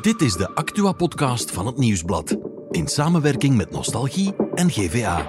Dit is de Actua-podcast van het Nieuwsblad. In samenwerking met Nostalgie en GVA.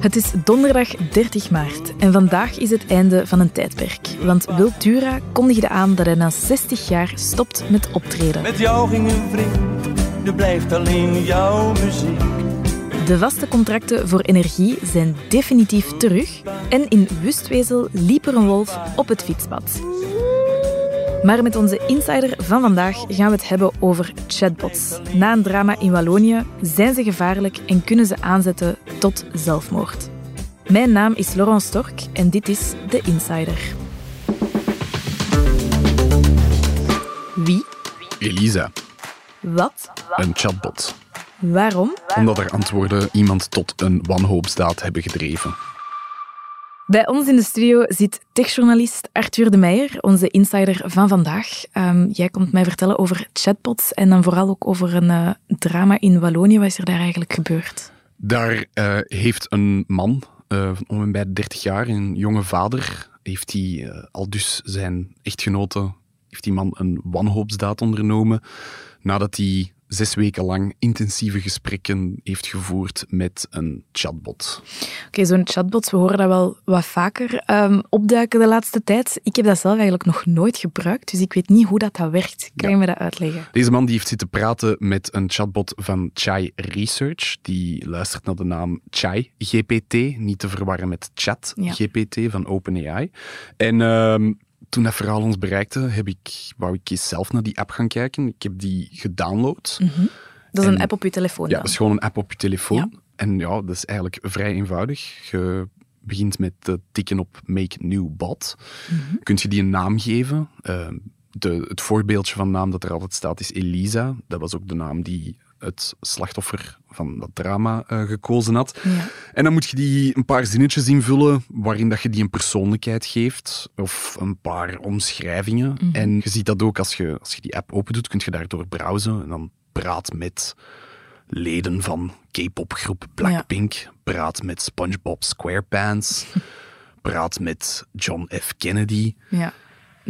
Het is donderdag 30 maart en vandaag is het einde van een tijdperk. Want Wiltura kondigde aan dat hij na 60 jaar stopt met optreden. Met jou ging een vriend, er blijft alleen jouw muziek. De vaste contracten voor energie zijn definitief terug en in Wustwezel liep er een wolf op het fietspad. Maar met onze insider van vandaag gaan we het hebben over chatbots. Na een drama in Wallonië zijn ze gevaarlijk en kunnen ze aanzetten tot zelfmoord. Mijn naam is Laurent Stork en dit is de Insider. Wie? Elisa, Wat? een chatbot. Waarom? Omdat er antwoorden iemand tot een wanhoopsdaad hebben gedreven. Bij ons in de studio zit techjournalist Arthur de Meijer, onze insider van vandaag. Ehm, jij komt mij vertellen over chatbots en dan vooral ook over een eh, drama in Wallonië. Wat is er daar eigenlijk gebeurd? Daar eh, heeft een man, eh, van om en bij de 30 jaar, een jonge vader, heeft hij al dus zijn echtgenote, heeft die man een wanhoopsdaad ondernomen, nadat hij zes weken lang intensieve gesprekken heeft gevoerd met een chatbot. Oké, zo'n chatbots, we horen dat wel wat vaker ehm, opduiken de laatste tijd. Ik heb dat zelf eigenlijk nog nooit gebruikt, dus ik weet niet hoe dat, dat werkt. Kan Ja. je me dat uitleggen? Deze man die heeft zitten praten met een chatbot van Chai Research. Die luistert naar de naam Chai GPT, niet te verwarren met Chat Ja. GPT van OpenAI. En ehm, toen dat verhaal ons bereikte, heb ik, wou ik eens zelf naar die app gaan kijken. Ik heb die gedownload. Dat is een En- app op je telefoon Ja, dan? dat is gewoon een app op je telefoon. Ja. En ja, dat is eigenlijk vrij eenvoudig. Je begint met te tikken op Make New Bot. Mhm. Kunt je die een naam geven? Eh, de, het voorbeeldje van naam dat er altijd staat is Elisa. Dat was ook de naam die het slachtoffer van dat drama eh, gekozen had. Ja. En dan moet je die een paar zinnetjes invullen waarin dat je die een persoonlijkheid geeft of een paar omschrijvingen. Mhm. En je ziet dat ook als je, als je die app opendoet, kun je daardoor browsen en dan praat met leden van K-popgroep Blackpink, praat met SpongeBob SquarePants, praat met John F. Kennedy. ja.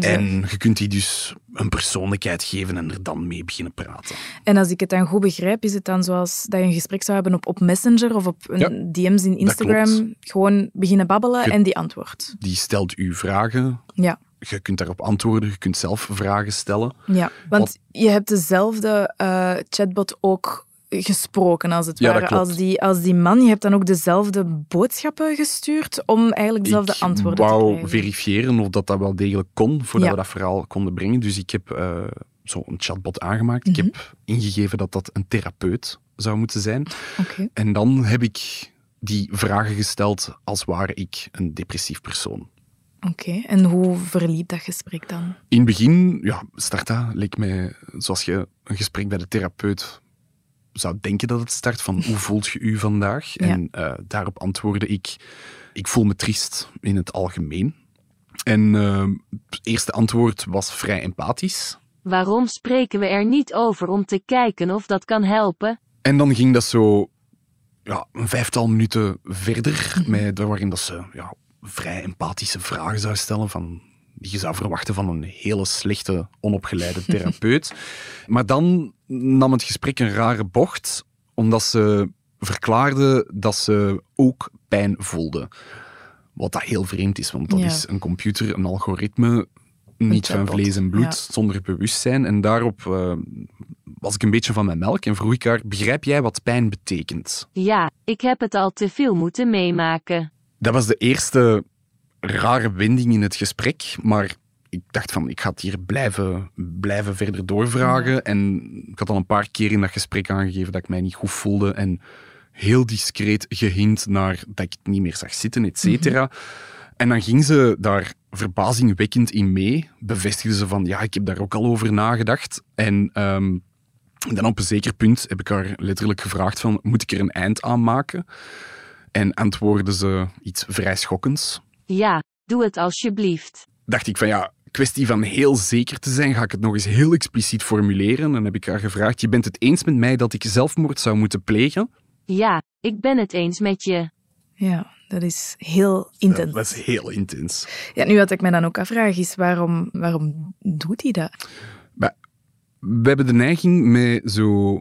En je kunt die dus een persoonlijkheid geven en er dan mee beginnen praten. En als ik het dan goed begrijp, is het dan zoals dat je een gesprek zou hebben op, op Messenger of op een Ja, DM's in Instagram. Gewoon beginnen babbelen Je- en die antwoordt. Die stelt u vragen, Ja, je kunt daarop antwoorden, je kunt zelf vragen stellen. ja. want je hebt dezelfde eh, chatbot ook gesproken, als het Ja, ware, als die, als die man. Je hebt dan ook dezelfde boodschappen gestuurd om eigenlijk dezelfde ik antwoorden te wou krijgen. verifiëren of dat, dat wel degelijk kon, voordat Ja. we dat verhaal konden brengen. Dus ik heb eh, zo een chatbot aangemaakt. Mhm. Ik heb ingegeven dat dat een therapeut zou moeten zijn. Oké. En dan heb ik die vragen gesteld als ware ik een depressief persoon. Oké, en hoe verliep dat gesprek dan? In het begin, ja, start dat, leek mij zoals je een gesprek bij de therapeut zou denken dat het start, van hoe voelt je u vandaag? Ja. En eh, daarop antwoordde ik, ik voel me triest in het algemeen. En eh, het eerste antwoord was vrij empathisch. Waarom spreken we er niet over om te kijken of dat kan helpen? En dan ging dat zo ja, een vijftal minuten verder, met, waarin dat ze ja, vrij empathische vragen zou stellen van, die je zou verwachten van een hele slechte, onopgeleide therapeut. maar dan nam het gesprek een rare bocht, omdat ze verklaarde dat ze ook pijn voelde. Wat dat heel vreemd is, want dat Ja. is een computer, een algoritme, niet van vlees en bloed, ja. zonder bewustzijn. En daarop eh, was ik een beetje van mijn melk en vroeg ik haar, begrijp jij wat pijn betekent? Ja, ik heb het al te veel moeten meemaken. Dat was de eerste rare wending in het gesprek, maar ik dacht van, ik ga het hier blijven, blijven verder doorvragen. En ik had al een paar keer in dat gesprek aangegeven dat ik mij niet goed voelde en heel discreet gehint naar dat ik het niet meer zag zitten, et cetera. En dan ging ze daar verbazingwekkend in mee. Bevestigde ze van, ja, ik heb daar ook al over nagedacht. En ehm, dan op een zeker punt heb ik haar letterlijk gevraagd van, moet ik er een eind aan maken? En antwoordde ze iets vrij schokkends. Ja, doe het alsjeblieft. Dacht ik van, ja, kwestie van heel zeker te zijn, ga ik het nog eens heel expliciet formuleren. En dan heb ik haar gevraagd, je bent het eens met mij dat ik zelfmoord zou moeten plegen? Ja, ik ben het eens met je. Ja, Dat is heel intens. Dat is heel intens. Ja, nu wat ik me dan ook afvraag is, waarom, waarom doet hij dat? We hebben de neiging met zo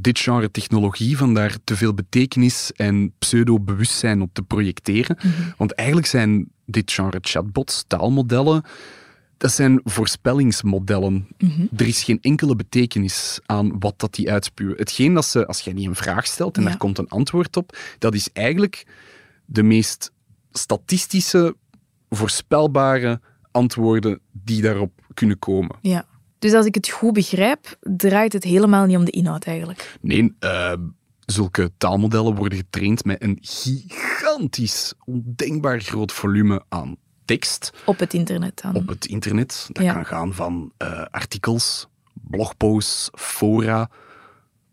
dit genre technologie van daar te veel betekenis en pseudo-bewustzijn op te projecteren. Want eigenlijk zijn dit genre chatbots, taalmodellen, dat zijn voorspellingsmodellen. Er is geen enkele betekenis aan wat dat die uitspuwen. Hetgeen dat ze, als jij niet een vraag stelt en Ja. daar komt een antwoord op, dat is eigenlijk de meest statistische, voorspelbare antwoorden die daarop kunnen komen. Ja. Dus als ik het goed begrijp, draait het helemaal niet om de inhoud eigenlijk. Nee, eh, zulke taalmodellen worden getraind met een gigantisch, ondenkbaar groot volume aan tekst Op het internet dan. op het internet. Dat Ja. kan gaan van eh, artikels, blogposts, fora,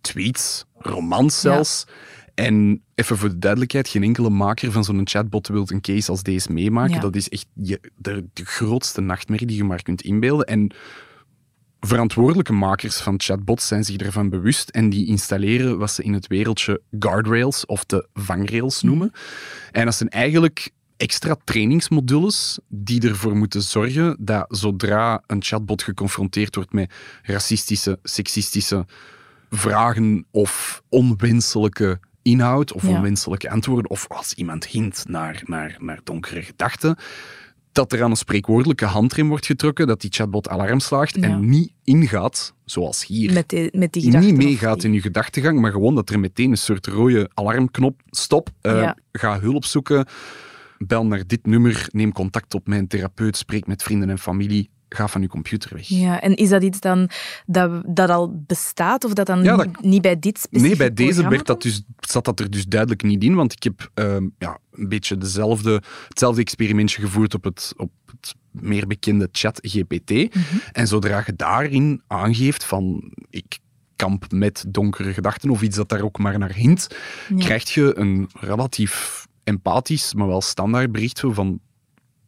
tweets, romans zelfs. En even voor de duidelijkheid, geen enkele maker van zo'n chatbot wil een case als deze meemaken. Ja. Dat is echt je, de, de grootste nachtmerrie die je maar kunt inbeelden. En verantwoordelijke makers van chatbots zijn zich ervan bewust en die installeren wat ze in het wereldje guardrails of de vangrails noemen. En dat zijn eigenlijk extra trainingsmodules die ervoor moeten zorgen dat zodra een chatbot geconfronteerd wordt met racistische, seksistische vragen of onwenselijke inhoud of Ja. onwenselijke antwoorden, of als iemand hint naar, naar, naar donkere gedachten, dat er aan een spreekwoordelijke handrem wordt getrokken, dat die chatbot alarm slaagt Ja. en niet ingaat, zoals hier. Met die, met die niet meegaat in je gedachtegang, maar gewoon dat er meteen een soort rode alarmknop stop. eh, Ja. Ga hulp zoeken. Bel naar dit nummer. Neem contact op mijn therapeut. Spreek met vrienden en familie. Ga van je computer weg. Ja, en is dat iets dan dat, dat al bestaat of dat dan Ja, dat- niet- bij dit specifieke Nee, bij deze werd dat dus, zat dat er dus duidelijk niet in, want ik heb ehm, ja, een beetje dezelfde, hetzelfde experimentje gevoerd op het, op het meer bekende chat GPT. Mhm. En zodra je daarin aangeeft van ik kamp met donkere gedachten of iets dat daar ook maar naar hint, Ja. krijg je een relatief empathisch, maar wel standaard bericht van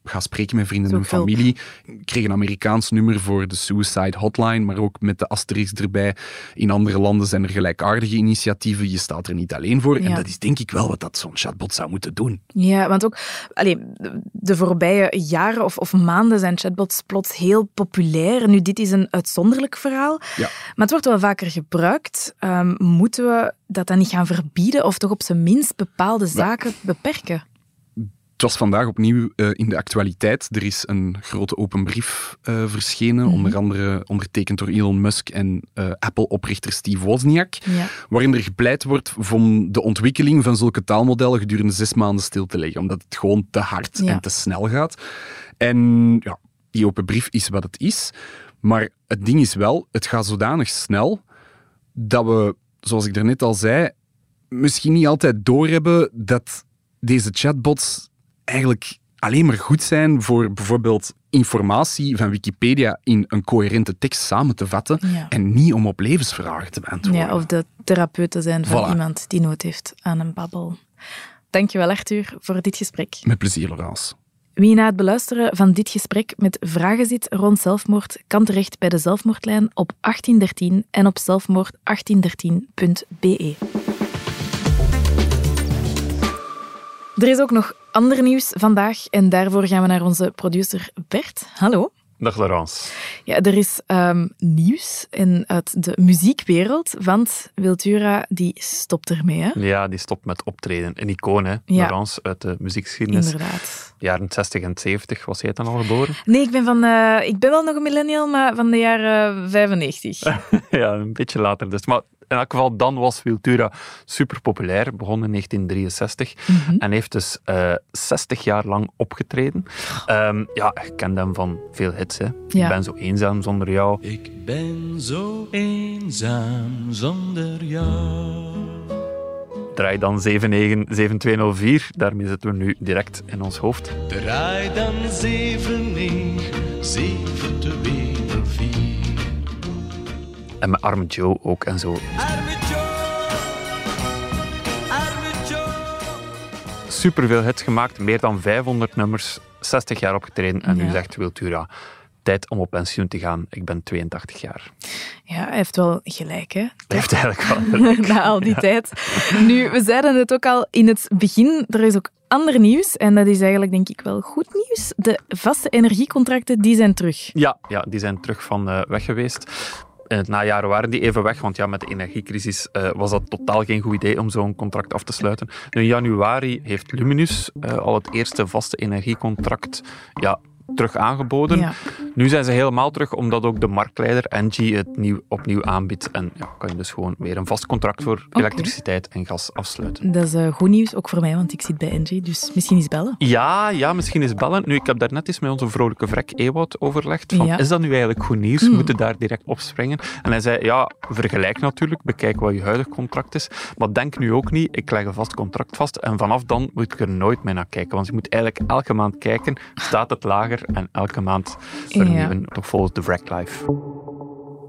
ga spreken met vrienden en familie. Ik kreeg een Amerikaans nummer voor de Suicide Hotline, maar ook met de asterisk erbij. In andere landen zijn er gelijkaardige initiatieven. Je staat er niet alleen voor. En dat is denk ik wel wat dat zo'n chatbot zou moeten doen. Ja, want ook allee, de voorbije jaren of, of maanden zijn chatbots plots heel populair. Nu, dit is een uitzonderlijk verhaal, Ja. maar het wordt wel vaker gebruikt. Ehm, moeten we dat dan niet gaan verbieden of toch op zijn minst bepaalde zaken beperken? Het was vandaag opnieuw eh, in de actualiteit. Er is een grote open brief eh, verschenen, Mhm. onder andere ondertekend door Elon Musk en eh, Apple-oprichter Steve Wozniak. Ja. waarin er gepleit wordt om de ontwikkeling van zulke taalmodellen gedurende zes maanden stil te leggen, omdat het gewoon te hard Ja. en te snel gaat. En ja, die open brief is wat het is, maar het ding is wel, het gaat zodanig snel dat we, zoals ik daarnet al zei, misschien niet altijd doorhebben dat deze chatbots eigenlijk alleen maar goed zijn voor bijvoorbeeld informatie van Wikipedia in een coherente tekst samen te vatten Ja. en niet om op levensvragen te beantwoorden. Ja, of de therapeut te zijn van Voilà. iemand die nood heeft aan een babbel. Dankjewel Arthur voor dit gesprek. Met plezier, Laurence. Wie na het beluisteren van dit gesprek met vragen zit rond zelfmoord, kan terecht bij de zelfmoordlijn op 1813 en op zelfmoord1813.be. Er is ook nog ander nieuws vandaag en daarvoor gaan we naar onze producer Bert. Hallo. Dag Laurence. Ja, er is ehm, nieuws in, uit de muziekwereld, want Wiltura die stopt ermee, hè? Ja, die stopt met optreden. Een icoon, hè? Ja. Laurence uit de muziekgeschiedenis. Inderdaad. Jaren 60 en 70. Was jij dan al geboren? Nee, ik ben, van, eh, ik ben wel nog een millennial, maar van de jaren 95. ja, een beetje later dus. Maar in elk geval, dan was Wiltura super populair. Begon in 1963. Mhm. En heeft dus eh 60 jaar lang opgetreden. Ehm, ja, je kent hem van veel hits, hè. Ja. Ik ben zo eenzaam zonder jou. Ik ben zo eenzaam zonder jou. Draai dan 797204. Daarmee zitten we nu direct in ons hoofd. Draai dan 7, 9, 7, 2, 4. En met Arme Joe ook en zo. Arme Joe, arme Joe. superveel hits gemaakt, meer dan 500 nummers, 60 jaar opgetreden en nu Ja. zegt Wiltura, tijd om op pensioen te gaan. Ik ben 82 jaar. Ja, hij heeft wel gelijk, hè? Dat heeft eigenlijk wel. Na al die tijd. Nu, we zeiden het ook al in het begin, er is ook ander nieuws. En dat is eigenlijk, denk ik, wel goed nieuws. De vaste energiecontracten, die zijn terug. Ja, ja die zijn terug van uh, weg geweest. In het najaar waren die even weg, want ja, met de energiecrisis uh, was dat totaal geen goed idee om zo'n contract af te sluiten. Nu, in januari heeft Luminus uh, al het eerste vaste energiecontract ja, terug aangeboden. Ja. Nu zijn ze helemaal terug, omdat ook de marktleider Engie het nieuw, opnieuw aanbiedt. En ja, kan je dus gewoon weer een vast contract voor elektriciteit en gas afsluiten. Dat is eh, goed nieuws, ook voor mij, want ik zit bij Engie. Dus misschien eens bellen. Ja, ja, misschien is bellen. Nu, ik heb daar net eens met onze vrolijke vrek Ewout overlegd. Van, Ja. Is dat nu eigenlijk goed nieuws? Hmm. Moeten daar direct op springen? En hij zei, ja, vergelijk natuurlijk. Bekijk wat je huidig contract is. Maar denk nu ook niet, ik leg een vast contract vast en vanaf dan moet ik er nooit meer naar kijken. Want je moet eigenlijk elke maand kijken, staat het lager en elke maand vernieuwen. Toch volgens de wreck life.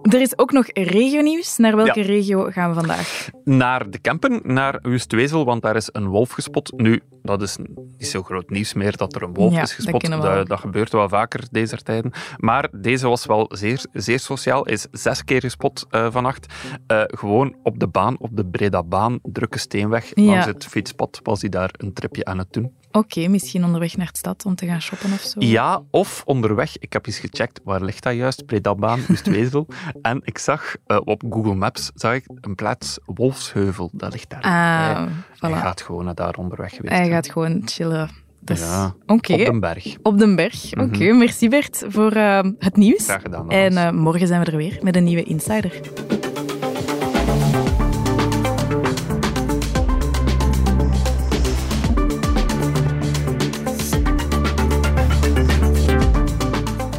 Er is ook nog regionieuws. Naar welke Ja. regio gaan we vandaag? Naar de Kempen, naar Wustwezel, want daar is een wolf gespot. Nu, dat is niet zo groot nieuws meer dat er een wolf Ja, is gespot. Dat, dat gebeurt wel vaker deze tijden. Maar deze was wel zeer, zeer sociaal. Is zes keer gespot eh, vannacht. Eh, gewoon op de baan, op de Breda-baan, drukke steenweg. Ja. Langs het fietspad was hij daar een tripje aan het doen. Oké, misschien onderweg naar de stad om te gaan shoppen of zo. Ja, of onderweg. Ik heb eens gecheckt, waar ligt dat juist? Breda-baan, Wustwezel. en ik zag eh, op Google Maps zag ik een plaats Wolfsheuvel. Dat ligt daar. Ah, Hij- gaat gewoon naar daar onderweg geweest. Hij gaat gewoon chillen. Dus, Ja, Oké, Op de berg. op den berg. Oké, Mhm. merci Bert voor eh, het nieuws. Graag gedaan. En eh, morgen zijn we er weer met een nieuwe Insider.